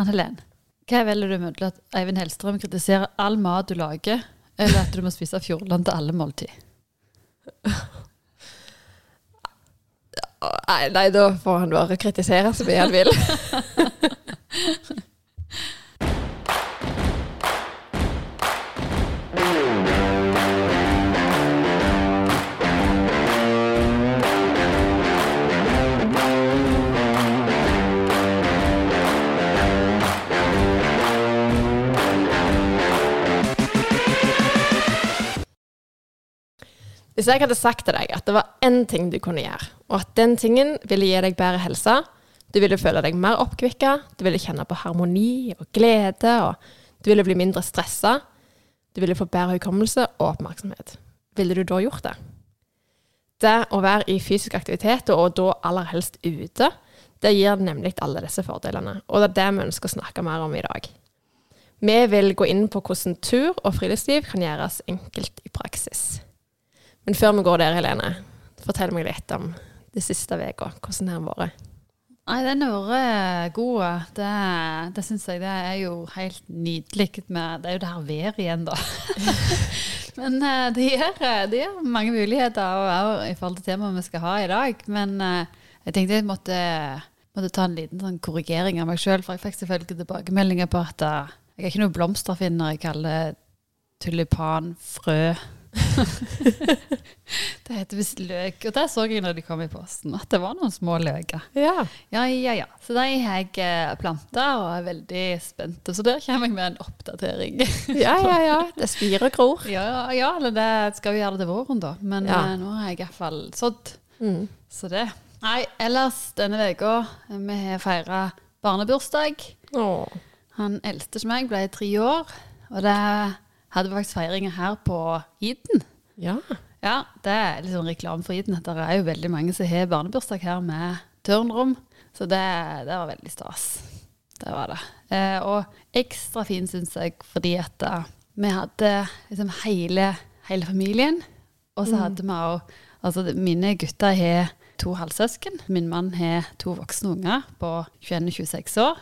Ann Helen, hva velger du mellom at Eivind Hellstrøm kritiserer all mat du lager, eller at du må spise Fjordland til alle måltid? Nei, nei, da får han bare kritisere så mye han vil. Hvis jeg hadde sagt til deg at det var én ting du kunne gjøre, og at den tingen ville gi deg bedre helse, du ville føle deg mer oppkvikka, du ville kjenne på harmoni og glede, og du ville bli mindre stressa, du ville få bedre hukommelse og oppmerksomhet, ville du da gjort det? Det å være i fysisk aktivitet, og da aller helst ute, det gir nemlig alle disse fordelene, og det er det vi ønsker å snakke mer om i dag. Vi vil gå inn på hvordan tur og friluftsliv kan gjøres enkelt i praksis. Men før vi går der, Helene, fortell meg litt om det siste uka. Hvordan har den vært? Nei, den har vært god. Det, det syns jeg det er jo helt nydelig med Det er jo det her været igjen, da. Men eh, det gir, det gir mange muligheter og, i forhold til temaet vi skal ha i dag. Men eh, jeg tenkte jeg måtte, måtte ta en liten sånn korrigering av meg sjøl, for jeg fikk selvfølgelig tilbakemeldinger på at eh, jeg er ikke noe blomsterfinner. Jeg kaller tulipanfrø det heter visst løk. Og det så jeg når de kom i posten, at det var noen små løker. Ja. Ja, ja, ja. Så de har jeg eh, planta og er veldig spent. Så der kommer jeg med en oppdatering. ja, ja, ja. Det spirer og gror. Ja, ja, eller det skal vi gjøre det til våren, da. Men Ja. eh, nå har jeg iallfall sådd. Mm. Så det. Nei, ellers denne uka vi har feira barnebursdag. Åh. Han eldste som meg ble tre år, og det hadde faktisk feiringer her på Eden. Ja. Ja, det er litt sånn reklame for Eden. Det er jo veldig mange som har barnebursdag her med turnrom. Så det, det var veldig stas. Det var det. Eh, og ekstra fin syns jeg fordi at uh, vi hadde liksom hele, hele familien. Og så hadde vi òg Altså, mine gutter har to halvsøsken. Min mann har to voksne unger på 21 og 26 år.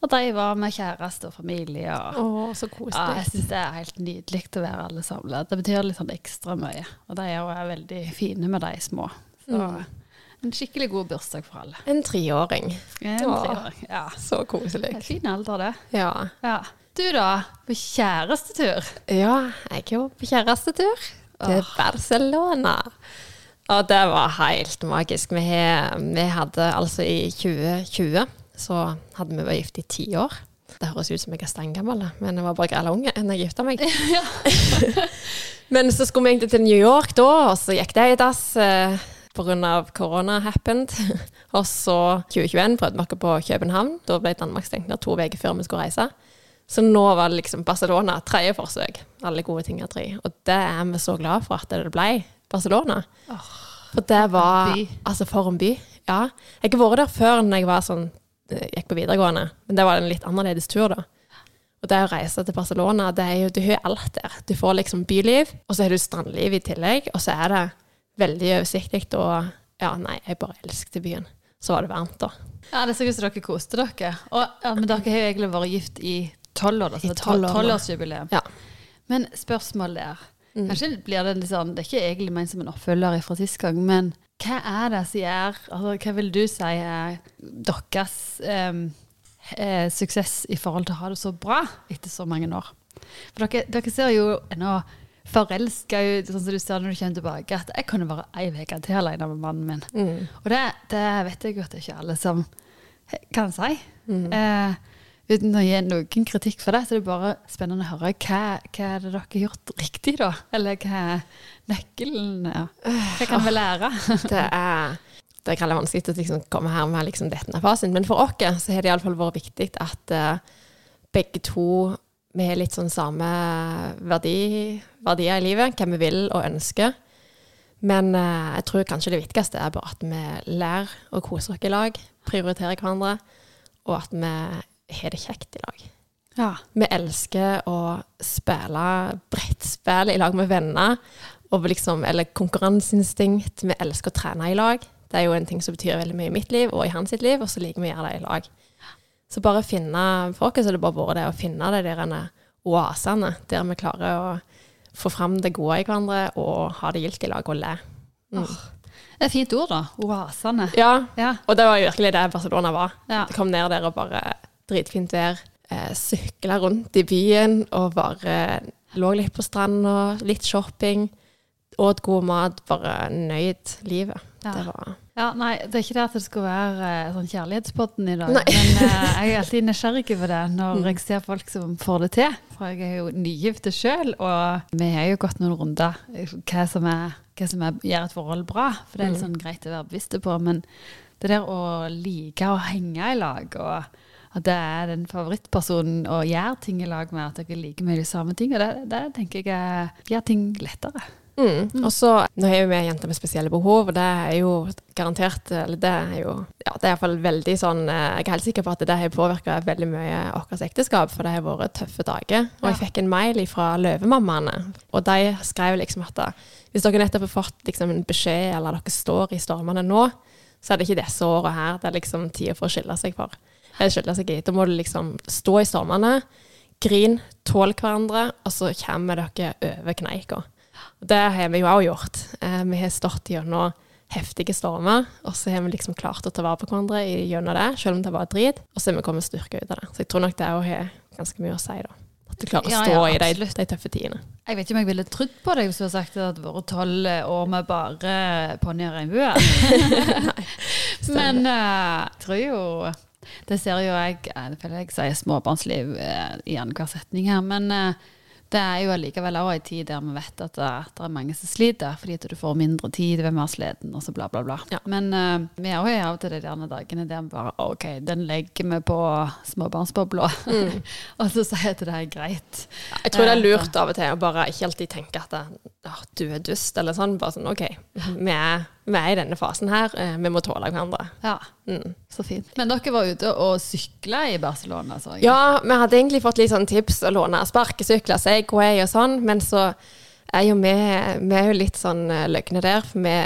Og de var med kjæreste og familie. og... Å, så Ja, koselig. jeg syns det er helt nydelig å være alle samla. Det betyr litt sånn ekstra mye. Og de er jo veldig fine med de små. Så Mm. en skikkelig god bursdag for alle. En treåring. En treåring. Ja. Så koselig. En fin alder, det. Ja. Ja. Du da, på kjærestetur? Ja, jeg er jo på kjærestetur til Barcelona. Og det var helt magisk. Vi, vi hadde altså i 2020 så hadde vi vært gift i ti år. Det høres ut som jeg er steingammel, da, men jeg var bare grell unge enn jeg gifta meg. men så skulle vi egentlig til New York da, og så gikk det i dass eh, pga. korona happened. og så 2021 prøvde vi oss på København. Da ble Danmark stengt ned to uker før vi skulle reise. Så nå var det liksom Barcelona tredje forsøk. Alle gode ting er tre. Og det er vi så glad for at det ble Barcelona. For det var. Altså, for en by. Ja. Jeg har vært der før når jeg var sånn gikk på videregående, men det var en litt annerledes tur, da. Og det å reise til Barcelona, det er jo, du har alt der. Du får liksom byliv, og så har du strandliv i tillegg, og så er det veldig oversiktlig, og ja, nei, jeg bare elsket byen. Så var det varmt, da. Ja, det ser ut som dere koste dere. Og, ja, men dere har jo egentlig vært gift i tolv år. da, I er 12 år, da. Tolvårsjubileum. Ja. Men spørsmål der. Mm. Kanskje blir det litt sånn Det er ikke egentlig ment som en oppfølger fra sist gang, men hva er det som gjør altså, Hva vil du si er deres um, eh, suksess i forhold til å ha det så bra etter så mange år? For dere, dere ser jo ennå forelska ut, sånn som du ser når du kommer tilbake, at jeg kunne være ei uke til alene med mannen min. Mm. Og det, det vet jeg jo at det er ikke alle som kan si. Mm. Eh, uten å gi noen kritikk for det, så det er bare spennende å høre hva, hva er det dere har gjort riktig, da? Eller hva nøkkelen? Ja. Hva kan vi lære? Det er det veldig vanskelig å liksom komme her med liksom dette er fasiten, men for oss så har det iallfall vært viktig at eh, begge to vi har litt sånn samme verdi, verdier i livet, hva vi vil og ønsker. Men eh, jeg tror kanskje det viktigste er bare at vi lærer å kose oss i lag, prioriterer hverandre, og at vi har det kjekt i lag. Ja. Vi elsker å spille brettspill i lag med venner, og liksom, eller konkurranseinstinkt. Vi elsker å trene i lag. Det er jo en ting som betyr veldig mye i mitt liv og i hans sitt liv, og så liker vi å gjøre det i lag. Så bare finne For oss har det bare vært det å finne de der oasene der vi klarer å få fram det gode i hverandre og ha det gildt i lag og le. Mm. Det er et fint ord, da. Oasene. Ja, Ja. og det var jo virkelig det Barcelona var. Ja. Det kom ned der og bare dritfint vær. Eh, Sykla rundt i byen og bare lå litt på stranda, litt shopping. Åt god mat, bare nøyd livet. Ja. Det var Ja, nei, det er ikke det at det skal være eh, sånn kjærlighetspodden i dag. Nei. Men eh, jeg er alltid nysgjerrig på det når jeg ser folk som får det til. For jeg er jo nygifte sjøl, og vi har jo gått noen runder hva som, er, hva som er, gjør et forhold bra. For det er litt sånn greit å være bevisst på. Men det der å like å henge i lag, og at det er den favorittpersonen å gjøre ting i lag med, at dere liker mye de samme tingene, det, det tenker jeg gjør ting lettere. Mm. Og så, Nå er jo vi jenter med spesielle behov, og det er jo garantert Eller det er jo ja, det er iallfall veldig sånn eh, Jeg er helt sikker på at det har påvirka veldig mye vårt ekteskap, for det har vært tøffe dager. Og jeg fikk en mail fra Løvemammaene, og de skrev liksom at da, hvis dere nettopp har fått liksom en beskjed, eller dere står i stormene nå, så er det ikke disse åra her. Det er liksom tida for å skille seg for. Eller skille seg i. Da må du liksom stå i stormene, grin, tåle hverandre, og så kommer dere over kneika. Og Det har vi jo òg gjort. Eh, vi har stått gjennom heftige stormer, og så har vi liksom klart å ta vare på hverandre gjennom det, selv om det var drit. Og så har vi kommet styrka ut av det. Så jeg tror nok det òg har ganske mye å si, da. At du klarer å stå ja, i de, de tøffe tidene. Jeg vet ikke om jeg ville trodd på deg hvis du hadde sagt at det hadde vært tolv år med bare ponni og regnbue. Men jeg jeg tror jo Det ser jo jeg Jeg føler jeg sier småbarnsliv uh, i annenhver setning her, men eh, det er jo allikevel også en tid der vi vet at det, det er mange som sliter, fordi at du får mindre tid, hvem er sliten, og så bla, bla, bla. Ja. Men uh, vi er jo av og til de der dagene der vi bare OK, den legger vi på småbarnsbobla, og så sier jeg at det er greit. Jeg tror det er lurt av og til å bare ikke alltid tenke at det, oh, du er dust, eller sånn. Bare sånn OK, vi er, vi er i denne fasen her, eh, vi må tåle hverandre. Ja. Mm. Så fint. Men dere var ute og sykla i Barcelona, så. Ja, vi hadde egentlig fått litt sånn tips å låne sparkesykler, Segway og sånn, men så er jo vi, vi er jo litt sånn eh, løgne der, for vi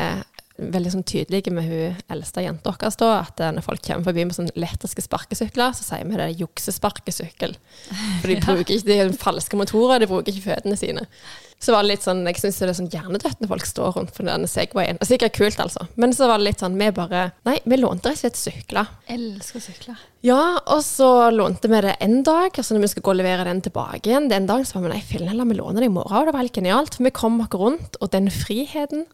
veldig sånn tydelige med hun eldste jenta vår da, at eh, når folk kommer forbi med sånn elektriske sparkesykler, så sier vi det er juksesparkesykkel. For de bruker ikke, de er falske motorer, de bruker ikke føttene sine. Så var det litt sånn, jeg syns det er sånn hjernedødt når folk står rundt for denne Segwayen. Det er sikkert kult, altså. Men så var det litt sånn, vi bare Nei, vi lånte rett og slett sykler. elsker sykler. Ja, og så lånte vi det en dag, altså når vi skulle gå og levere den tilbake igjen den dagen, så var vi nei, fillen heller, vi låner det i morgen, og det var helt genialt, for vi kom oss rundt, og den friheten,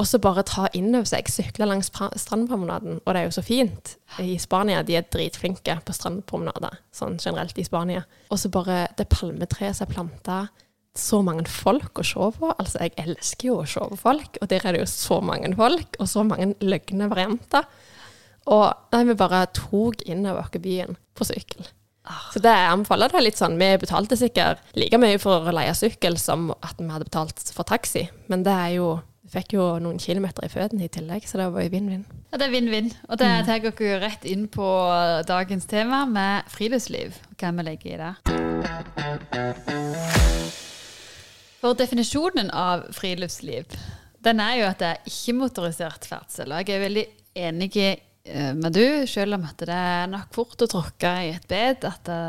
og så bare ta inn over seg, sykle langs strandpromenaden, og det er jo så fint. I Spania, de er dritflinke på strandpromenader, sånn generelt i Spania. Og så bare det palmetreet som er planta, så mange folk å se på. Altså, jeg elsker jo å se på folk, og der er det jo så mange folk, og så mange løgne varianter. Og nei, vi bare tok innover oss byen på sykkel. Så det jeg anbefaler det litt sånn, Vi betalte sikkert like mye for å leie sykkel som at vi hadde betalt for taxi, men det er jo fikk jo noen kilometer i føttene i tillegg, så det var jo vinn-vinn. Ja, det er vinn-vinn. Og det tar dere rett inn på dagens tema med friluftsliv. og Hva vi legger i det. For definisjonen av friluftsliv, den er jo at det er ikke-motorisert ferdsel. Og jeg er veldig enig eh, med du, selv om at det er nok fort å tråkke i et bed. At det,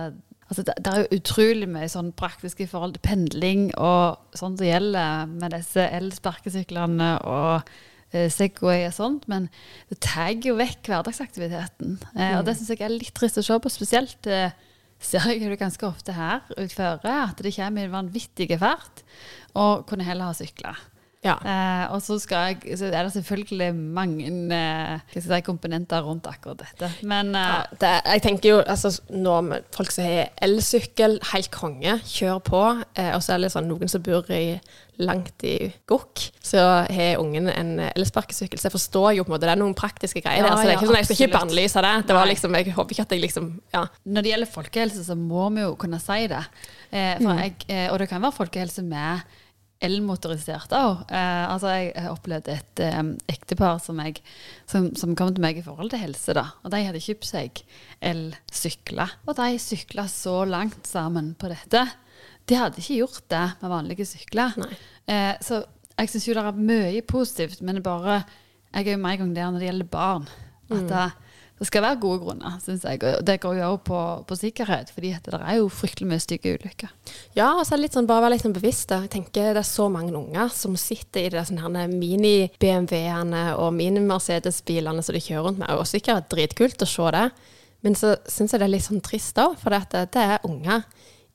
altså det, det er jo utrolig mye sånn praktisk i forhold til pendling og sånn som gjelder med disse elsparkesyklene og eh, Segway og sånt, men det tar jo vekk hverdagsaktiviteten. Eh, og det syns jeg er litt trist å se på, spesielt eh, ser jeg det ganske ofte her utføre, at det kommer i vanvittig fart, og kunne heller ha sykla. Ja. Eh, og så, skal jeg, så er det selvfølgelig mange hva si, komponenter rundt akkurat dette. Men eh, Ja, det, jeg tenker jo, altså nå med folk som har elsykkel, helt konge, kjør på. Og så er det sånn noen som bor i, langt i Gokk, så har ungen en elsparkesykkel. Så jeg forstår jo på en måte, det er noen praktiske greier Ja, der. Så det er ikke sånn, jeg skal ikke bannlyse det. Det var liksom, jeg håper ikke at jeg liksom, ja. Når det gjelder folkehelse, så må vi jo kunne si det. Eh, for jeg, og det kan være folkehelse med elmotorisert òg. Eh, altså jeg, opplevde et eh, ektepar som, jeg, som, som kom til meg i forhold til helse. da, og De hadde kjøpt seg elsykler. Og de sykla så langt sammen på dette. De hadde ikke gjort det med vanlige sykler. Eh, så jeg syns jo det er mye positivt, men det bare Jeg er jo med en gang der når det gjelder barn. At det, det skal være gode grunner, syns jeg. Og det går jo også på, på sikkerhet, fordi det er jo fryktelig mye stygge ulykker. Ja, og så er det litt sånn, bare være litt sånn bevisst. Jeg tenker det er så mange unger som sitter i de sånne mini-BMW-ene og mini-Mercedes-bilene som de kjører rundt med. Og sikkert dritkult å se det, men så syns jeg det er litt sånn trist òg, for det, det er unger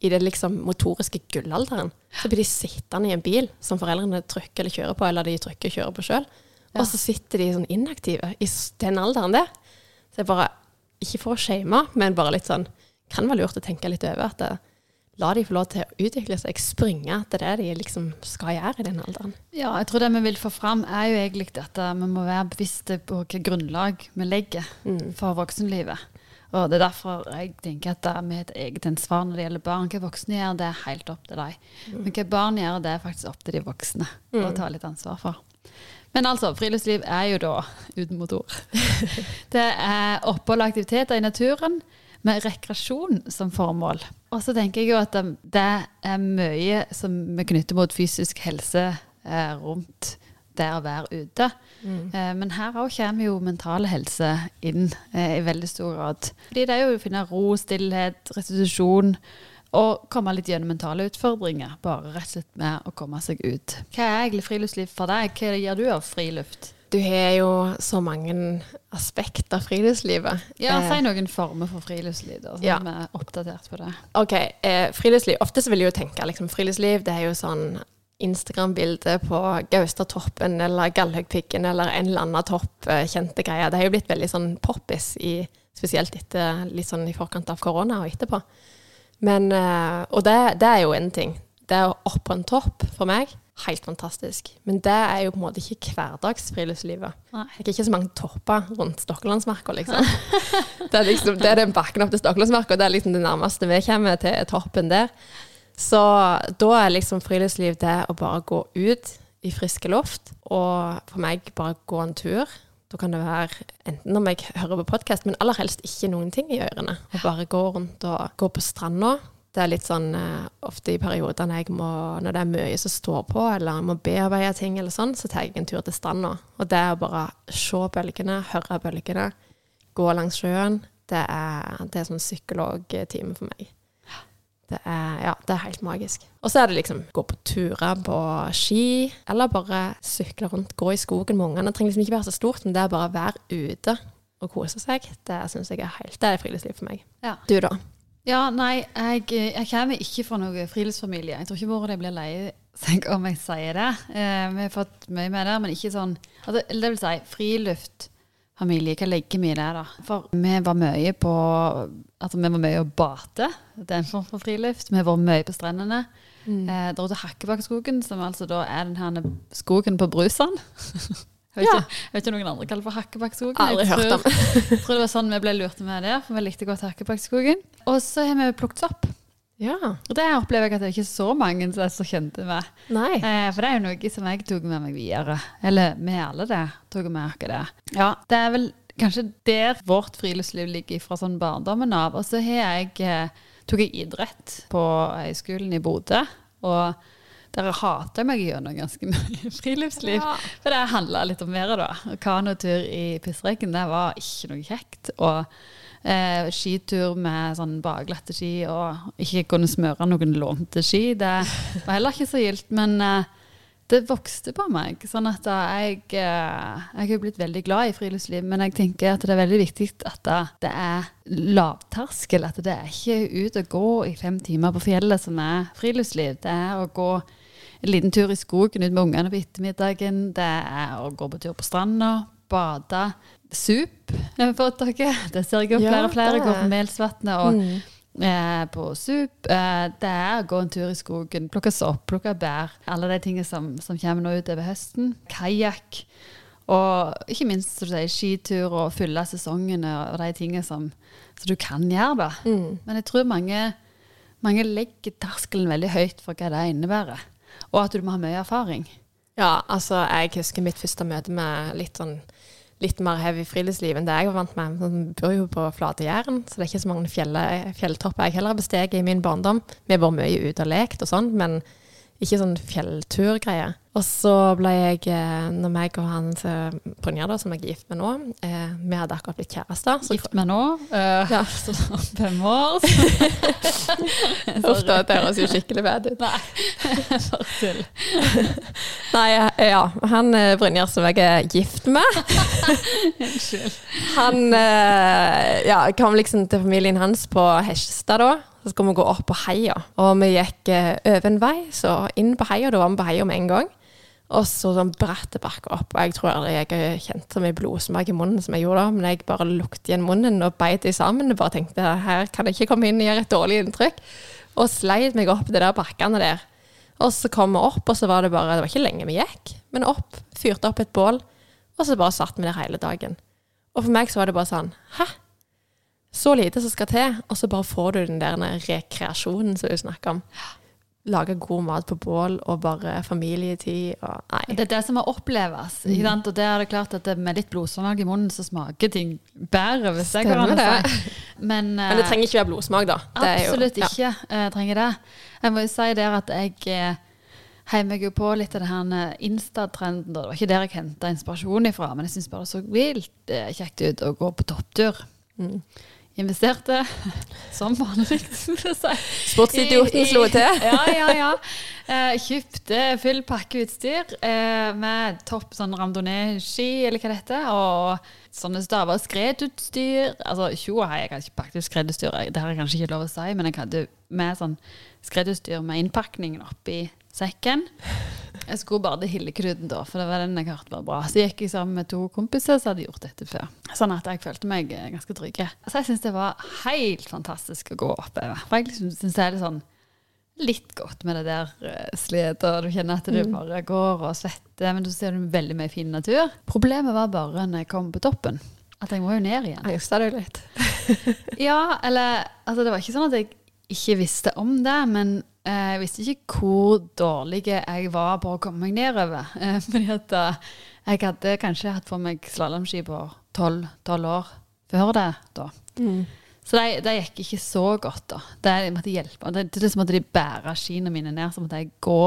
i det liksom motoriske gullalderen. Så blir de sittende i en bil som foreldrene trykker eller kjører på, eller de trykker og kjører på sjøl. Og så sitter de sånn inaktive i den alderen der. Så jeg bare, ikke for å shame, men bare litt sånn Kan være lurt å tenke litt over at det, la de få lov til å utvikle seg, springe til det de liksom skal gjøre i den alderen. Ja, jeg tror det vi vil få fram, er jo egentlig at vi må være bevisste på hvilket grunnlag vi legger Mm. for voksenlivet. Og det er derfor jeg tenker at vi har et eget ansvar når det gjelder barn. Hva voksne gjør, det er helt opp til dem. Men hva barn gjør, det er faktisk opp til de voksne å ta litt ansvar for. Men altså, friluftsliv er jo da uten motor. Det er opphold og aktiviteter i naturen med rekreasjon som formål. Og så tenker jeg jo at det- er mye som vi knytter mot fysisk helse eh, rundt det å være ute. Eh, men her òg kommer jo mental helse inn eh, i veldig stor grad. Fordi det er jo å finne ro, stillhet, restitusjon. Og komme litt gjennom mentale utfordringer, bare rett og slett med å komme seg ut. Hva er egentlig friluftsliv for deg? Hva gjør du av friluft? Du har jo så mange aspekter av friluftslivet. Ja, Eh, Si noen former for friluftsliv, da, så Ja. er vi oppdatert på det. Ok, eh, friluftsliv. Ofte så vil jeg jo tenke liksom, friluftsliv, det er jo sånn Instagram-bilde på Gaustatoppen eller Galdhøgpiggen eller en eller annen topp, eh, kjente greier. Det har jo blitt veldig sånn poppis, i, spesielt etter, litt sånn i forkant av korona og etterpå. Men, eh, og det, det er jo en ting. Det er opp på en topp for meg. Helt fantastisk. Men det er jo på en måte ikke hverdagsfriluftslivet. Det er ikke så mange topper rundt Stokkelandsmarka, liksom. det, er liksom. det er den bakken opp til Stokkelandsmarka, det er liksom det nærmeste vi kommer til toppen der. Så da er liksom friluftsliv det å bare gå ut i friske luft, og for meg bare gå en tur. Da kan det være enten om jeg hører på podkast, men aller helst ikke noen ting i ørene. Og bare gå rundt og gå på stranda. Det er litt sånn eh, ofte i perioder når, jeg må, når det er mye som står på, eller jeg må bearbeide ting, eller sånn, så tar jeg en tur til stranda. Og det er å bare se bølgene, høre bølgene, gå langs sjøen. Det er, det er sånn psykologtime for meg. Det er helt magisk. Og så er det liksom gå på turer på ski, eller bare sykle rundt, gå i skogen med ungene. Det trenger liksom ikke være så stort, men det er bare å være ute og kose seg. Det syns jeg er helt Det er friluftsliv for meg. Ja. Du, da? Ja, nei, jeg, jeg kommer ikke fra noen friluftsfamilie. Jeg tror ikke mora de blir lei seg om jeg sier det. Eh, vi har fått mye med der, men ikke sånn altså, Det vil si, friluftfamilie, hva legger vi i det, da? For vi var mye på Altså, vi var mye å bate. Det er en form for friluft. Vi var mye på strendene. Eh, der til Hakkebakkeskogen, som altså da er den her skogen på Brusand. Jeg vet, Ja. ikke, jeg vet ikke noen andre kaller for Hakkebakkeskogen. Aldri Jeg hørt om. jeg tror det var sånn vi ble lurt med der, for vi likte godt Hakkebakkeskogen. Og så har vi plukket sopp. Ja. Og det opplever jeg at det er ikke så mange som er så kjente med. Nei. Eh, for det er jo noe som jeg tok med meg videre. Eller vi alle det tok med oss det. Ja, det er vel kanskje der vårt friluftsliv ligger fra sånn barndommen av. Og så har jeg, eh, tok jeg idrett på høyskolen i Bodø. Og der hater jeg meg gjennom ganske mye friluftsliv. Ja. For det handla litt om været, da. Kanotur i pissregn, det var ikke noe kjekt. Og eh, skitur med sånn bakglatte ski, og ikke kunne smøre noen lånte ski, det var heller ikke så gildt. Men eh, det vokste på meg. Sånn at da jeg, eh, jeg har blitt veldig glad i friluftsliv, men jeg tenker at det er veldig viktig at da det er lavterskel. At det er ikke ut og gå i fem timer på fjellet som er friluftsliv. Det er å gå en liten tur i skogen ut med ungene på ettermiddagen. Det er å gå på tur på stranda, bade. Sup har vi fått dere. Det ser jeg jo Ja, flere og flere går på Melsvatnet. og Mm. eh, på sup. Eh, det er å gå en tur i skogen, plukke sopp, plukke bær. Alle de tingene som, som kommer nå utover høsten. Kajakk. Og ikke minst sier, skitur og fylle sesongene og de tingene som, som du kan gjøre. da. Mm. Men jeg tror mange, mange legger terskelen veldig høyt for hva det innebærer. Og at du må ha mye erfaring. Ja, altså, jeg husker mitt første møte med litt sånn litt mer heavy friluftsliv enn det jeg var vant med. Jeg bor jo på flate Jæren, så det er ikke så mange fjelltopper jeg heller har besteget i min barndom. Vi har vært mye ute og lekt og sånn, men Ikke sånn fjellturgreie. Og så ble jeg, eh, når meg og han eh, Brynjar, som jeg er gift med nå, eh, vi hadde akkurat blitt kjærester. Gift med nå? Uh, Ja. så fem år? Uff da, det høres jo skikkelig bad ut. Nei, fortell. Nei, ja. Han eh, Brynjar som jeg er gift med, Unnskyld. han eh, ja, kom liksom til familien hans på Hestestad da. Så skulle vi gå opp på heia. Og vi gikk eh, over en vei, så inn på heia. Da var vi på heia med en gang. Og så sånn bratt tilbake opp. Og jeg tror aldri jeg har kjent så mye blodsmak i munnen som jeg gjorde da. Men jeg bare lukket igjen munnen og beit i sammen. Og bare tenkte her kan jeg ikke komme inn og gjøre et dårlig inntrykk. Og sleit meg opp de der bakkene der. Og så kom vi opp, og så var det bare Det var ikke lenge vi gikk, men opp. Fyrte opp et bål. Og så bare satt vi der hele dagen. Og for meg så var det bare sånn Hæ? Så lite som skal til, og så bare får du den der rekreasjonen som du snakker om. Lage god mat på bål og bare familietid og Nei. Det er det som må oppleves. Mm. Og det er det klart at det med litt blodsmak i munnen, så smaker ting bedre, hvis det jeg kan det. Stemmer si. Men, Men det eh, trenger ikke være blodsmak, da. Er jo- Absolutt ja. ikke eh, trenger det. Jeg må jo si der at jeg eh, heiv meg jo på litt av det her Insta-trenden. Det var ikke der jeg henta inspirasjon ifra, men jeg syns bare det så vilt kjekt ut å gå på topptur. Mm. Investerte, som vanlig, skulle jeg si. Sportsidioten slo til. Ja, ja, ja. Eh, kjøpte full pakke utstyr eh, med topp sånn randonee-ski, eller hva det heter, og sånne staver skredutstyr. Altså, tjo og hei, jeg hadde ikke pakket ut skredutstyr, det har jeg kanskje ikke lov å si, men jeg hadde med sånn skredutstyr med innpakningen oppi sekken. Jeg skulle bare til Hilleknuten da, for det var den jeg hørte var bra. Så jeg gikk jeg sammen med to kompiser som hadde gjort dette før. Sånn at jeg følte meg eh, ganske trygg. Så jeg syns det var helt fantastisk å gå oppover. For jeg liksom syns det er litt sånn litt godt med det der uh, og du kjenner at du bare går og svetter, men du ser du veldig mye fin natur. Problemet var bare når jeg kom på toppen, at jeg må jo ned igjen. Angsta jo litt? Ja, eller altså det var ikke sånn at jeg ikke visste om det, men eh, jeg visste ikke hvor dårlig jeg var på å komme meg nedover. Eh, fordi at eh, jeg hadde kanskje hatt for meg slalåmski på tolv år før det da. Så det, det gikk ikke så godt da. Det, jeg måtte hjelpe. Det, slutt måtte de bære skiene mine ned, så måtte jeg gå.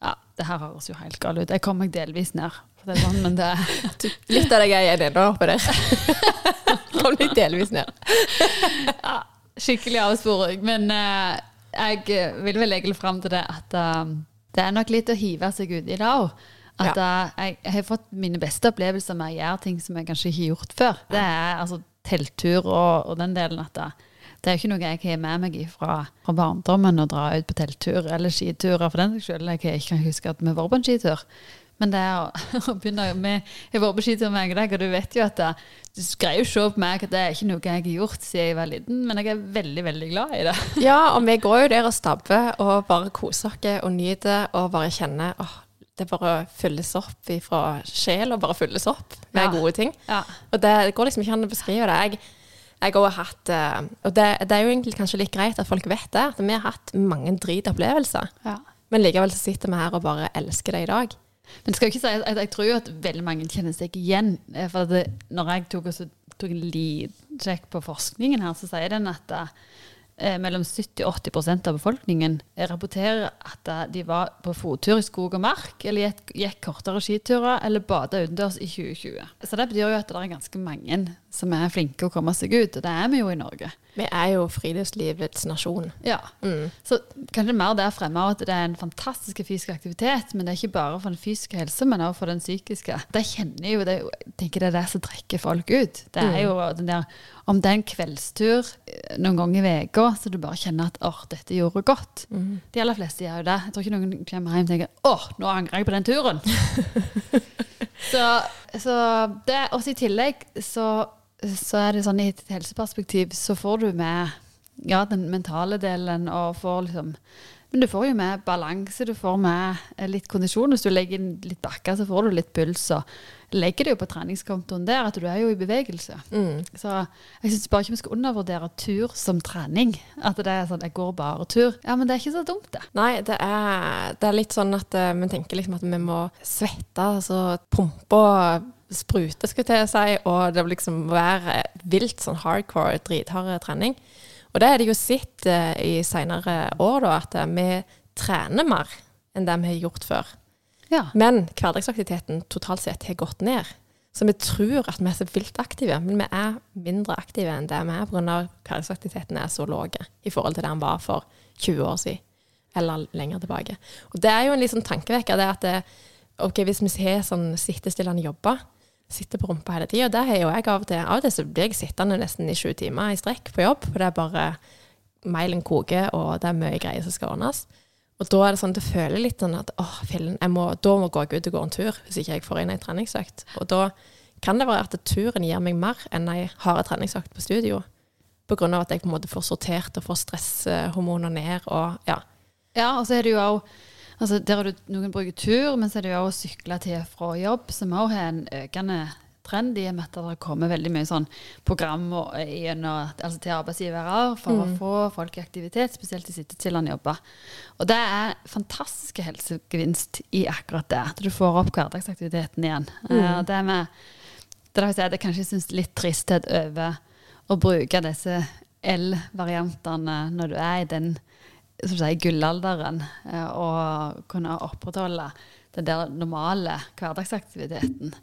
Ja, det her høres jo helt galt ut. Jeg kom meg delvis ned, for det sånn, men det Litt av deg er igjen ennå oppe der. Kom litt delvis ned. ja, skikkelig avsporing. Men uh, jeg eh, vil vel legge fram til det at uh, det er nok litt å hive seg ut i det òg. At eh, jeg, jeg har fått mine beste opplevelser med å gjøre ting som jeg kanskje ikke har gjort før. Det er altså telttur og, og den delen at det, det er jo ikke noe jeg har med meg fra, fra barndommen å dra ut på telttur eller skiturer for den saks skyld. Jeg kan ikke huske at vi var på en skitur. Men det er å, begynne med Jeg har vært på skitur med deg, og du vet jo at det, du greier jo å se på meg at det er ikke noe jeg har gjort siden jeg var liten, men jeg er veldig, veldig glad i det. Ja, og vi går jo der og stabber og bare koser oss og nyter og bare kjenner åh, det bare fylles opp fra sjel og bare fylles opp med Ja. gode ting. Ja. Og det, det går liksom ikke an å beskrive det. Jeg, jeg har hatt eh, Og det, det er jo egentlig kanskje litt greit at folk vet det, at vi har hatt mange dritopplevelser. Ja. Men likevel så sitter vi her og bare elsker det i dag. Men skal jeg ikke si, at jeg tror at veldig mange kjenner seg igjen. eh, For det, når jeg tok, tok en liten på forskningen her, så sier den at eh, mellom 70 og 80% av befolkningen rapporterer at eh, de var på fottur i skog og mark, eller gikk, gikk kortere skiturer, eller bada utendørs i 2020. Så det betyr jo at det er ganske mange som er flinke å komme seg ut, og det er vi jo i Norge. Vi er jo friluftslivets nasjon. Ja. Mm. Så kanskje mer der fremme at det er en fantastisk fysisk aktivitet, men det er ikke bare for den fysiske helse, men også for den psykiske. Det kjenner jo, det, jeg tenker det er det som trekker folk ut. Det er jo den der, om det er en kveldstur eh, noen ganger i uka, så du bare kjenner at åh, dette gjorde godt. De aller fleste gjør jo det. Jeg tror ikke noen kommer hjem og tenker åh, nå angrer jeg på den turen. så, så det, også i tillegg så, så er det sånn i et helseperspektiv så får du med ja, den mentale delen og får liksom Men du får jo med balanse, du får med eh, litt kondisjon. Hvis du legger inn litt bakker, så får du litt puls. Og legger det jo på treningskontoen der, at du er jo i bevegelse. Mm. Så jeg syns bare ikke vi skal undervurdere tur som trening. At det er sånn jeg går bare tur. Ja, men det er ikke så dumt, det. Nei, det er, det er litt sånn at eh, vi tenker liksom at vi må svette, altså pumpe og sprute, skulle jeg til å si, og det vil liksom være vilt sånn hardcore, drithard trening. Og det er det jo sett eh, i senere år, da, at eh, vi trener mer. enn det vi har gjort før. Ja. Men hverdagsaktiviteten totalt sett har gått ned. Så vi tror at vi er så vilt aktive, men vi er mindre aktive enn det vi er pga. hverdagsaktiviteten er så lav i forhold til det den var for 20 år siden, eller lenger tilbake. Og det er jo en litt sånn tankevekker, det at det, ok, hvis vi har sånn sittestillende jobber, sitter på rumpa hele tida, det har jo jeg av og til. Av og til så blir jeg sittende nesten i sju timer i strekk på jobb, for det er bare mailen koker, og det er mye greier som skal ordnes. Og da er det sånn at du føler litt sånn at åh, fillen, må, da må jeg gå ut og gå en tur hvis ikke jeg får inn ei treningsøkt. Og da kan det være at turen gir meg mer enn jeg har en treningsøkt på studio. På grunn av at jeg på en måte får sortert og får stresshormoner ned og ja. Ja, og så er det jo òg altså Der har du noen bruker tur, men så er det jo å sykle til fra jobb, som òg har en økende trend i og med at det kommer veldig mye sånn program og- gjennom, altså til arbeidsgivere for å få folk i aktivitet, spesielt i sittestillende jobber. Og det er fantastiske helsegevinst i akkurat det. At du får opp hverdagsaktiviteten igjen. Mm. og det med det er det sier jeg kanskje syns litt tristhet over å bruke disse L-variantene når du er i den som sier, gullalderen, å og kunne opprettholde den der normale hverdagsaktiviteten.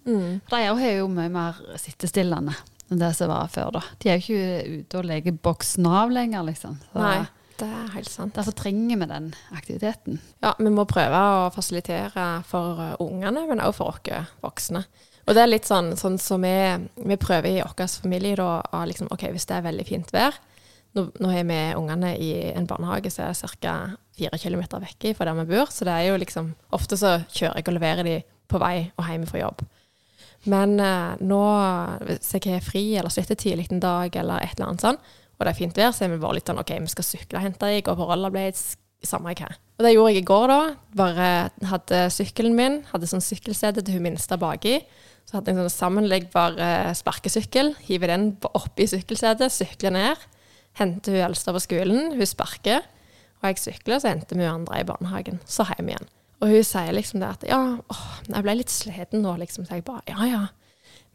For de har jo mye mer sittestillende enn det som var før. da. De er jo ikke ute og leker boksen av lenger, liksom. Så Nei, det er helt sant. Derfor trenger vi den aktiviteten. Ja, vi må prøve å fasilitere for uh, ungene, men også for oss voksne. Og det er litt sånn, sånn som vi, vi prøver i vår familie da, liksom, ok, hvis det er veldig fint vær, nå, nå har vi ungene i en barnehage som er ca. fire kilometer vekk fra der vi bor, så det er jo liksom, ofte så kjører jeg og leverer de på vei og hjem fra jobb. Men eh, nå, hvis jeg har fri eller sittetid en dag eller et eller annet sånn, og det er fint vær, så er vi bare litt sånn OK, vi skal sykle og hente deg, gå på rollerblades, samme hva. Og det gjorde jeg i går, da. Bare hadde sykkelen min, hadde sånn sykkelsete til hun minste baki. Så hadde jeg en sånn sammenleggbar eh, sparkesykkel. Hiver den oppi sykkelsetet, sykler ned. Henter hun eldste på skolen, hun sparker. Og jeg sykler, så henter vi hun andre i barnehagen. Så hjem igjen. Og hun sier liksom det at ja, åh, jeg ble litt sliten nå, liksom. Så jeg bare ja, ja.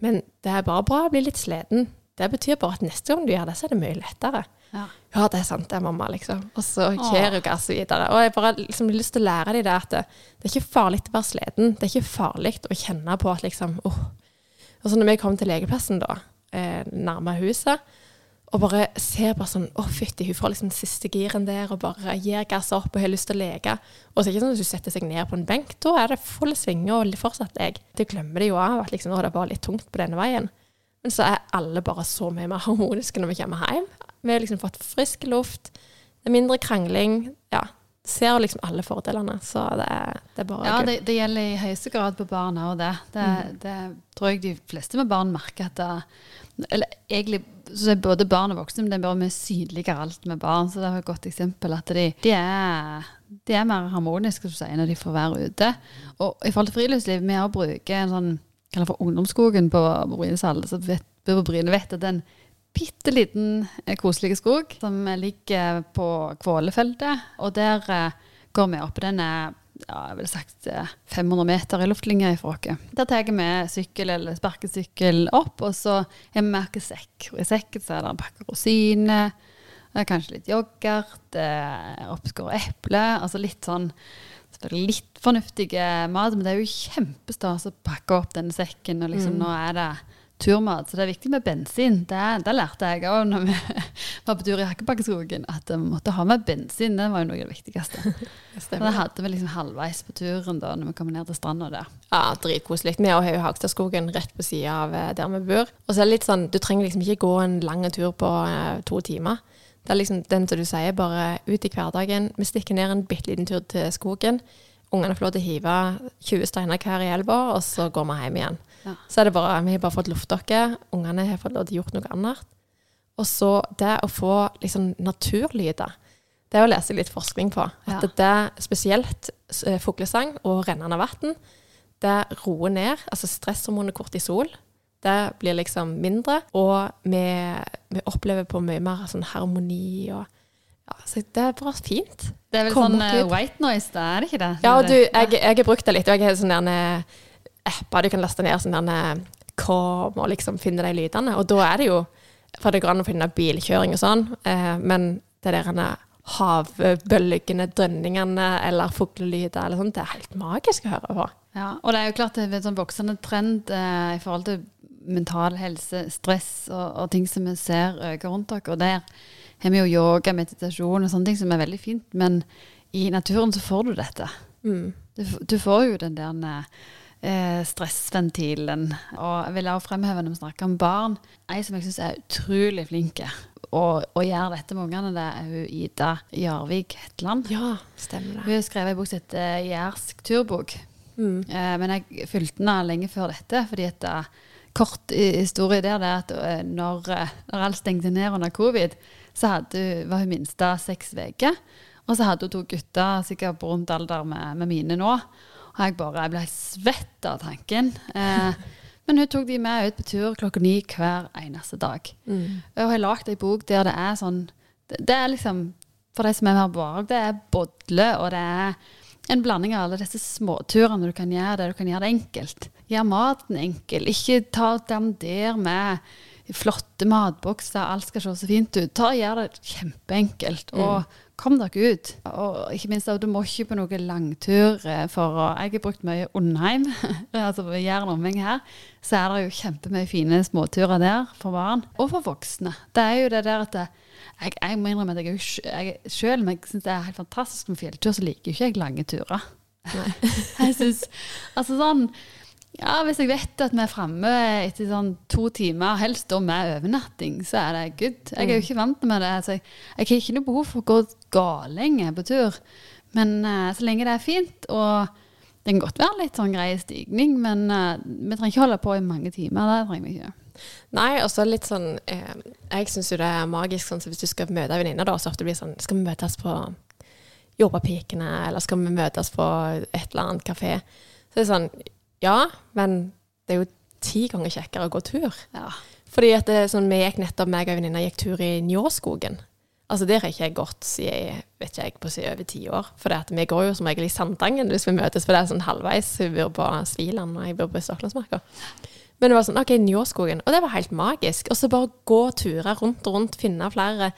Men det er bare bra å bli litt sliten. Det betyr bare at neste gang du gjør det, så er det mye lettere. Ja. Ja, det er sant det, er mamma, liksom. Og så kjører hun gass videre. Og jeg bare liksom lyst til å lære dem det at det, det er ikke farlig å være sliten. Det er ikke farlig å kjenne på at liksom åh. Og så når vi kom til legeplassen, da, eh, nærme huset, og bare ser bare sånn Å, fytti, hun får liksom siste giren der og bare gir gass opp og har lyst til å leke. Og så er det ikke sånn at hun setter seg ned på en benk. Da er det full svinge og fortsatt lek. Det glemmer de jo av at liksom, det var litt tungt på denne veien. Men så er alle bare så mye mer harmoniske når vi kommer hjem. Vi har liksom fått frisk luft, det er mindre krangling. Ser liksom alle fordelene. Så det er, det er bare Ja, det, det gjelder i høyeste grad på barn òg, det. Det, det tror jeg de fleste med barn merker at det, Eller egentlig så er både barn og voksne, men det er bare mye synligere alt med barn. Så det er et godt eksempel at de, de, er, de er mer harmoniske som du sier, når de får være ute. Og i forhold til friluftsliv, vi også bruker en sånn kaller for ungdomsskogen på Brynes. Så vet, på Bryne vet at det er en bitte liten eh, koselig skog som ligger på Kvålefeltet. Og der eh, går vi opp. Den er ja, jeg ville sagt eh, 500 meter i luftlinje fra oss. Der tar vi sykkel eller sparkesykkel opp, og så har vi med oss sekk. I sekken så er det en pakke rosiner, eh, kanskje litt yoghurt, eh, oppskåret eple. Altså litt sånn litt fornuftige mat, men det er jo kjempestas å pakke opp denne sekken. Og liksom nå er det turmat, så det er viktig med bensin. Det, det lærte jeg òg når vi var på tur i Hakkebakkeskogen, at vi måtte ha med bensin. Det var jo noe av det viktigste. Det, det hadde vi liksom halvveis på turen da når vi kom ned til stranda der. Ja, dritkoselig. Vi har jo Hagstadskogen rett på sida av eh, der vi bor. Og så er det litt sånn, du trenger liksom ikke gå en lang tur på eh, to timer. Det er liksom den som du sier, bare ut i hverdagen. Vi stikker ned en bitte liten tur til skogen. Ungene får lov til å hive 20 steiner hver i elva, og så går vi hjem igjen. Ja. Så er det bare, Vi har bare fått luftdokke. Ungene har fått lov til å gjort noe annet. Og så det å få liksom naturlyder. Det er å lese litt forskning på. At Ja. det spesielt eh, fuglesang og rennende vann, det roer ned. Altså stresshormonet kortisol. Det blir liksom mindre. Og vi, vi opplever på mye mer sånn harmoni og ja, så Det er bare fint. Det er vel Kom sånn eh, white noise, da, er det ikke det? Ja, du, jeg, jeg har brukt det litt, og jeg har sånn derne apper du kan laste ned sånn derne Kom og liksom finne de lydene. Og da er det jo For det går an å finne bilkjøring og sånn, eh, men det der havbølgene, drønningene eller fuglelyder eller sånt. Det er helt magisk å høre på. Ja, og det er jo klart det er en sånn voksende trend eh, i forhold til mental helse, stress og, og, ting som vi ser øker rundt oss. Og der har vi jo yoga, meditasjon og sånne ting som er veldig fint, men i naturen så får du dette. Mm. Du, du, får jo den der eh, stressventilen. Og jeg vil også fremheve når vi snakker om barn, ei som jeg syns er utrolig flinke og, og gjør dette med ungene, det er hun Ida Jarvik Hetland. Ja, stemmer det. Hun har skrevet en bok som heter Jærsk turbok. Mm. Eh, men jeg fulgte den lenge før dette, fordi at det, kort historie der det er at eh, når, eh, når alt stengte ned under covid, så hadde, var hun minste seks uker. Og så hadde hun to gutter sikkert på rundt alder med, med mine nå. Og jeg bare jeg ble svett av tanken. Eh, men hun tok de med ut på tur klokka ni hver eneste dag. Mm. Og har lagd ei bok der det er sånn det, det, er liksom For de som er mer bak, det er bodle, og det er en blanding av alle disse småturene du kan gjøre der du kan gjøre det enkelt. Gjør maten enkel. Ikke ta den der med flotte matbokser, alt skal se så fint ut. Ta og Gjør det kjempeenkelt. Mm. Kom dere ut. Og ikke minst, du må ikke på noen langtur eh, for å Jeg har brukt mye Undheim, altså Jæren omheng her. Så er det jo kjempemye fine småturer der for barn, og for voksne. Det er jo det der at jeg, jeg, må innrømme at jeg, jeg selv men jeg syns det er helt fantastisk med fjelltur, så liker jo ikke jeg lange turer. jeg synes, altså sånn ja, Hvis jeg vet at vi er framme etter sånn to timer, helst da med overnatting, så er det good. Jeg er jo ikke vant med det. Så jeg, jeg har ikke noe behov for å gå galenge på tur. Men uh, så lenge det er fint, og det kan godt være litt sånn grei stigning, men uh, vi trenger ikke holde på i mange timer. Det trenger vi ikke. Nei, og så litt sånn eh, Jeg syns jo det er magisk sånn, så hvis du skal møte venninner, da, så ofte blir det sånn Skal vi møtes på Jordbærpikene, eller skal vi møtes på et eller annet kafé? Så det er sånn Ja, men det er jo ti ganger kjekkere å gå tur. Ja. Fordi at det sånn, vi gikk nettopp, meg og venninna gikk tur i Njåskogen. Altså Der har ikke jeg gått siden vet ikke jeg, på siden over ti år. For det at vi går jo som regel i Sandangen hvis vi møtes, for det er sånn halvveis. Hun bor på Sviland, og jeg bor på Stoklandsmarka. Men det var sånn, ok, Njåskogen. Og det var helt magisk. Og så bare gå turer rundt og rundt, finne flere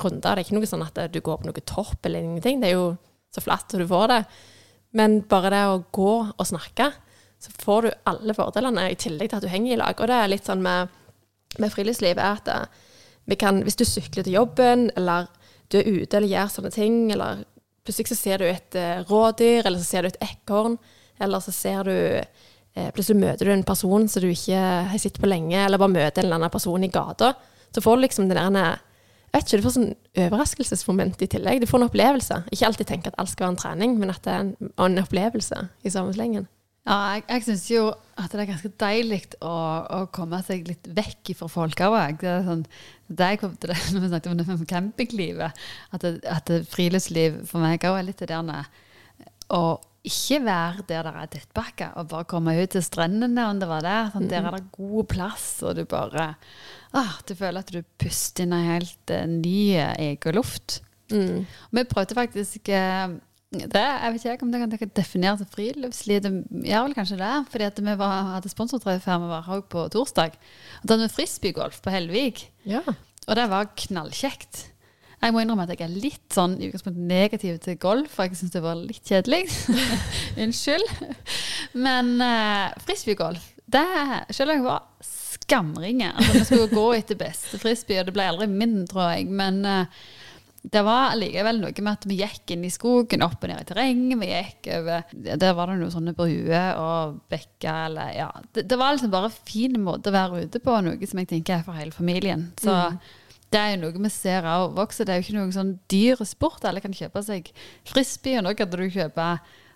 runder. Det er ikke noe sånn at du går på noe torp eller ingenting. Det er jo så flatt og du får det. Men bare det å gå og snakke, så får du alle fordelene, i tillegg til at du henger i lag. Og det er litt sånn med, med friluftsliv, er at eh, vi kan, hvis du sykler til jobben, eller du er ute eller gjør sånne ting, eller plutselig så ser du et uh, rådyr, eller så ser du et ekorn, eller så ser du eh, Plutselig møter du en person som du ikke har sett på lenge, eller bare møter en eller annen person i gata. Så får du liksom den der vet ikke, Du får sånn overraskelsesmoment i tillegg. Du får en opplevelse. Ikke alltid tenke at alt skal være en trening, men at det er en, en opplevelse i samme slengen. Ja, jeg, jeg syns jo at det er ganske deilig å, å, komme seg litt vekk fra folk òg. Det er sånn, det jeg kom til det når vi snakket om campinglivet, at, det, at det, friluftsliv for meg òg er litt det der å ikke være der det er tettbakker, og bare komme ut til strendene om det var der. Sånn, der er det god plass, og du bare ah, Du føler at du puster inn en helt uh, ny egen luft. Mm. Vi prøvde faktisk uh, det, jeg vet ikke om det kan definere som friluftsliv. Det gjør vel kanskje det. fordi at vi var, hadde sponsortreff her vi var òg på torsdag. Og Da hadde vi frisbeegolf på Hellvik. Ja. Og det var knallkjekt. Jeg må innrømme at jeg er litt sånn i utgangspunktet negativ til golf, for jeg syns det var litt kjedelig. Unnskyld. Men uh, frisbeegolf, det selv om jeg var skamringe altså, Vi skulle gå etter beste frisbee, og det ble aldri min, tror jeg. Men uh, det var likevel noe med at vi gikk inn i skogen, opp og ned i terreng. Vi gikk over Der var det noen sånne bruer og bekker eller Ja. Det, det, var liksom bare en fin måte å være ute på, noe som jeg tenker er for hele familien. Så mm. det er jo noe vi ser òg vokse. Det er jo ikke noen sånn dyr sport. Alle kan kjøpe seg frisbee, og nå kan du kjøpe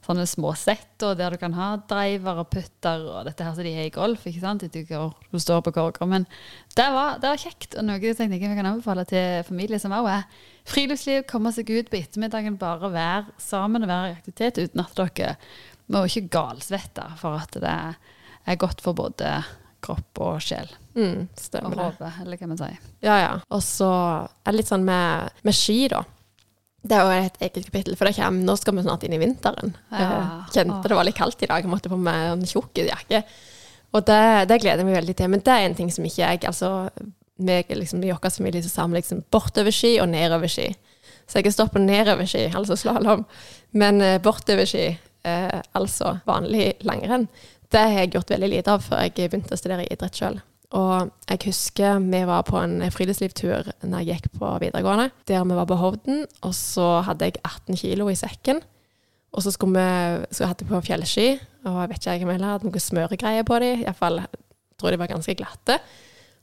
sånne små sett der du kan ha driver og putter og dette her som de har i golf. ikke sant? Du står på korker. Men det var, det var kjekt, og noe jeg tenker vi kan anbefale til familie som òg er friluftsliv. Komme seg ut på ettermiddagen, bare være sammen og være i aktivitet uten at dere må ikke galsvette for at det er godt for både kropp og sjel. Mm, stemmer og hode, eller hva man sier. Ja, ja. Og så er det litt sånn med, med ski, da. Det er jo et eget kapittel, for kommer, nå skal vi snart inn i vinteren. Ja. Jeg kjente det var litt kaldt i dag, jeg måtte på meg en tjukk jakke. Og det, det, gleder jeg meg veldig til. Men det er en ting som ikke jeg altså, vi, liksom, I vår familie så sa vi liksom bortover ski og nedover ski. Så jeg stått på nedoverski, altså slalåm. Men eh, bortoverski, eh, altså vanlig langrenn, det har jeg gjort veldig lite av før jeg begynte å studere idrett sjøl. Og jeg husker vi var på en friluftslivtur når jeg gikk på videregående, der vi var på Hovden, og så hadde jeg 18 kilo i sekken. Og så skulle vi, så hadde på fjellski, og jeg vet ikke om jeg hadde noe smøregreier på dem. Iallfall tror de var ganske glatte.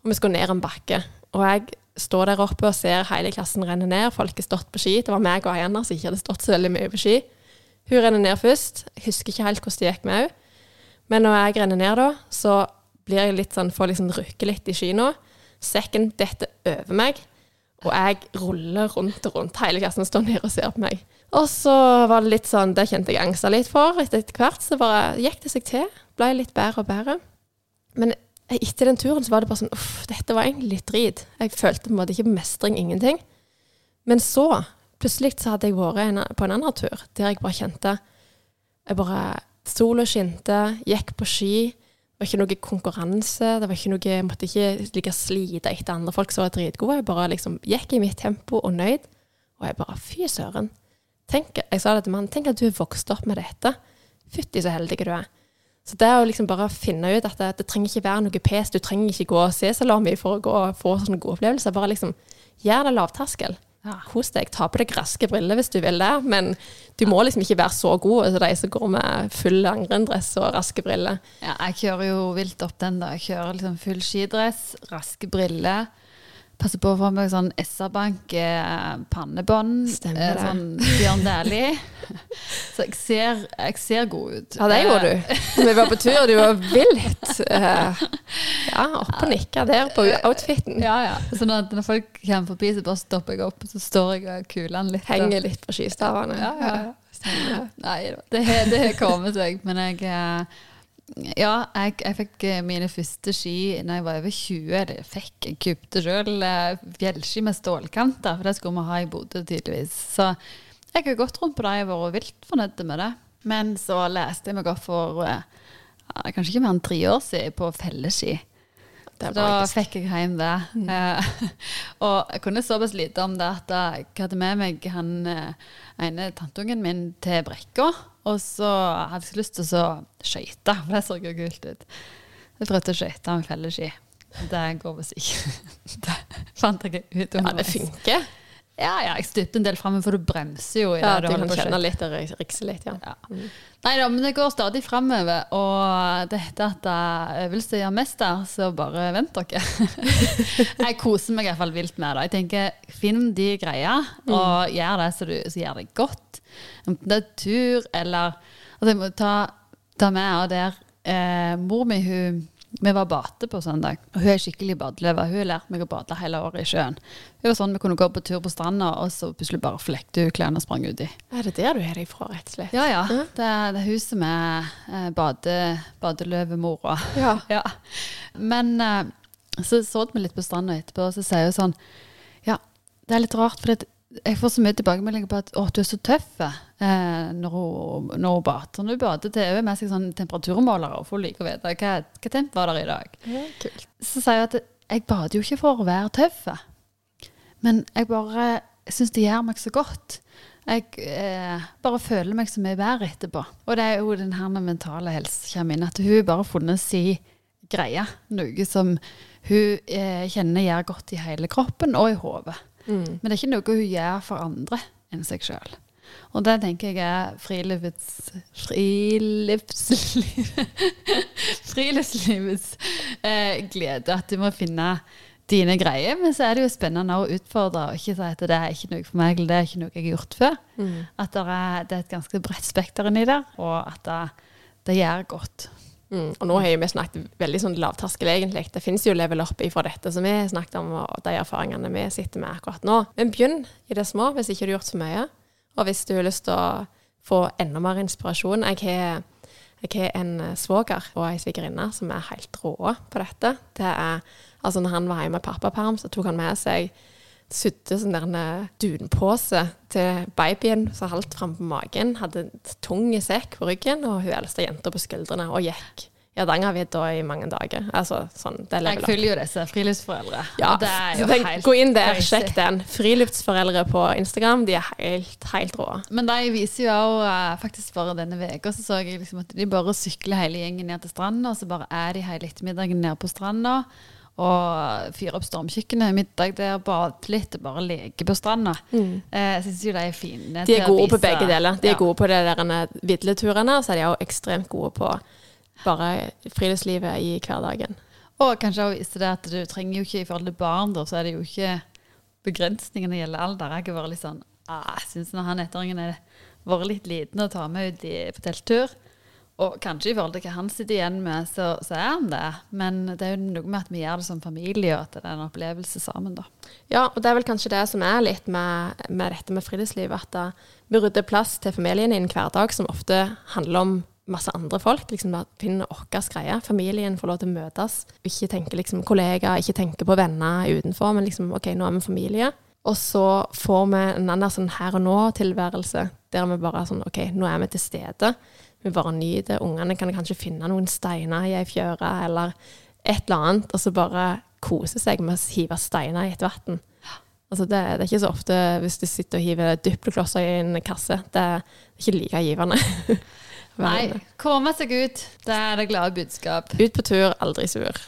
Og vi skulle ned en bakke. Og jeg står der oppe og ser hele klassen renne ned. Folk har stått på ski. Det var meg og ei anna som ikke hadde stått så veldig mye på ski. Hun renner ned først. Jeg husker ikke helt hvordan det gikk med henne. Men når jeg renner ned da, så blir jeg litt sånn, får liksom rykke litt i ski nå. Sekken detter over meg, og jeg ruller rundt og rundt. Hele klassen står nede og ser på meg. Og så var det litt sånn, det kjente jeg angsta litt for. Etter hvert så bare gikk det seg til. Ble litt bedre og bedre. Men etter den turen så var det bare sånn uff, dette var egentlig litt drit. Jeg følte på en måte ikke mestring, ingenting. Men så, plutselig så hadde jeg vært på en annen tur der jeg bare kjente jeg bare Sola skinte, gikk på ski. Var ikke noe konkurranse. det var ikke noe, Jeg måtte ikke like slite etter andre folk som var dritgode. Jeg bare liksom gikk i mitt tempo og nøyd. Og jeg bare Fy søren. Tenk, jeg sa det til mannen. Tenk at du har vokst opp med dette. Fytti så heldig du er. Så det å liksom bare finne ut at det, det, trenger ikke være noe pes, du trenger ikke gå og se salami for å gå og få sånne gode opplevelser. Bare liksom gjør det lavterskel. Ja. Kos deg. Ta på deg raske briller hvis du vil det, men du må liksom ikke være så god som de som går med full langrenndress og raske briller. Ja, jeg kjører jo vilt opp den, da. Jeg kjører liksom full skidress, raske briller passer på å få meg sånn SR-Bank eh. Stemmer det. Sånn Bjørn Dæhlie. Så jeg ser, jeg ser, god ut. Ja, det gjorde du. Eh, Vi var på tur, og du var vilt Ja, oppe og nikka der på outfiten. Ja, ja. Så når, når folk kommer forbi, så bare stopper jeg opp, så står jeg og kuler litt. Henger litt på skistavene. Ja, ja, ja. Nei, det har kommet seg. Men jeg ja, jeg, jeg, fikk eh, mine første ski da jeg var over 20. Jeg fikk, jeg kjøpte sjøl eh, fjellski med stålkanter, for det skulle vi ha i Bodø tydeligvis. Så jeg har gått rundt på det, jeg har vært vilt fornøyd med det. Men så leste jeg meg opp for eh, ja, kanskje ikke mer enn tre år siden på felleski. Så da fikk jeg hjem det. Mm. og jeg kunne såpass lite om det at jeg hadde med meg han ene tanteungen min til brekka. Og så hadde jeg lyst til å skøyte, for det så jo kult ut. Jeg prøvde å skøyte med felleski. Det går visst ikke. det fant jeg ut om. Ja, det funker. Ja, ja, jeg stupte en del framme, for du bremser jo. ja, du, kan kjenne litt og rikse litt, ja. ja. Mm. Nei da, men det går stadig framover. Og det heter at øvelse gjør mester, så bare vent dere. jeg koser meg i hvert fall vilt med det. Jeg tenker, Finn de greia, mm. og gjør det så, du, så gjør det godt. Enten det er tur eller altså Jeg må ta, ta med og der eh, Mor mi hun vi var bate på søndag, og hun er skikkelig badeløve. Hun har lært meg å bade hele året i sjøen. Hun var sånn Vi kunne gå på tur på stranda, og så plutselig bare flekte hun klærne og sprang uti. Er det der du har deg fra, rett og slett? Ja, ja. Mm. Det, er, det er hun som er eh, bade, badeløvemora. Ja. ja. Men eh, så så vi litt på stranda etterpå, og så sier hun sånn Ja, det er litt rart, for det, jeg får så mye tilbakemeldinger på at å, du er så tøff eh, når, hun, når hun bader. Når hun bader, til med seg sånn temperaturmålere og får like å vite hva, hva temp var der i dag. Ja, kult. Så sier hun at jeg bader jo ikke for å være tøff, men jeg bare syns det gjør meg så godt. Jeg eh, bare føler meg så mye bedre etterpå. Og det er jo den her med mentale helse kommer inn. At hun bare har funnet si greie. Noe som hun eh, kjenner gjør godt i hele kroppen og i hodet. Mm. Men det er ikke noe hun gjør for andre enn seg sjøl. Og det tenker jeg er frilufts... Friluftsliv, Friluftslivets eh, glede. At du må finne dine greier. Men så er det jo spennende å utfordre og ikke si at det er ikke noe for meg, eller det er ikke noe jeg har gjort før. Mm. At det er, det er, et ganske bredt spekter inni der, og at det, det gjør godt. Mm, og nå har vi snakket veldig sånn lavterskel, egentlig. Det finnes jo level up ifra dette som vi har snakket om, og de erfaringene vi sitter med akkurat nå. Men begynn i det små, hvis ikke du har gjort så mye. Og hvis du har lyst til å få enda mer inspirasjon Jeg har, jeg har en svoger og ei svigerinne som er helt rå på dette. Det er, altså når han var hjemme med pappaperm, så tok han med seg sydde sånn der en dunpose til babyen som halvt fram på magen. Hadde en tung sekk på ryggen, og hun eldste jenta på skuldrene, og gikk Hardangervidda i mange dager. Altså sånn, det Jeg følger jo disse friluftsforeldre. Ja, det er jo tenk, helt gå inn der, crazy. sjekk den. Friluftsforeldre på Instagram, de er helt, helt rå. Men de viser jo også, eh, faktisk bare denne uka, så så jeg liksom at de bare sykler hele gjengen ned til stranda, og så bare er de hele ettermiddagen nede på stranda. Og fyrer opp stormkjøkkenet, middag der, bade litt og bare leke på stranda. Eh, Jeg syns jo de er fine. Mm. De er gode på begge deler. De er Ja. gode på de der vidleturene, og så er de òg ekstremt gode på bare friluftslivet i hverdagen. Og kanskje også vise det at du trenger jo ikke i forhold til barn, da, så er det jo ikke begrensningene gjelder alder. Jeg har vært litt sånn ah, Jeg syns når han ettåringen er vært litt liten og tar med ut i, på telttur, og kanskje i forhold til hva han sitter igjen med, så, så er han det. Men det er jo noe med at vi gjør det som familie, og at det er en opplevelse sammen, da. Ja, og det er vel kanskje det som er litt med, med dette med friluftsliv, at da, vi rydder plass til familien i en hverdag som ofte handler om masse andre folk. liksom Finner vår greie. Familien får lov til å møtes. Ikke tenke liksom kollegaer, ikke tenke på venner utenfor, men liksom OK, nå er vi familie. Og så får vi en annen sånn her og nå-tilværelse, der vi bare er sånn OK, nå er vi til stede. Vi bare nyter. Ungene kan kanskje finne noen steiner i ei fjøre, eller et eller annet, og så bare kose seg med å hive steiner i et vann. Altså det, det er ikke så ofte hvis du sitter og hiver dupleklosser i en kasse. Det er ikke like givende. Nei, komme seg ut. Det er det glade budskap. Ut på tur, aldri sur.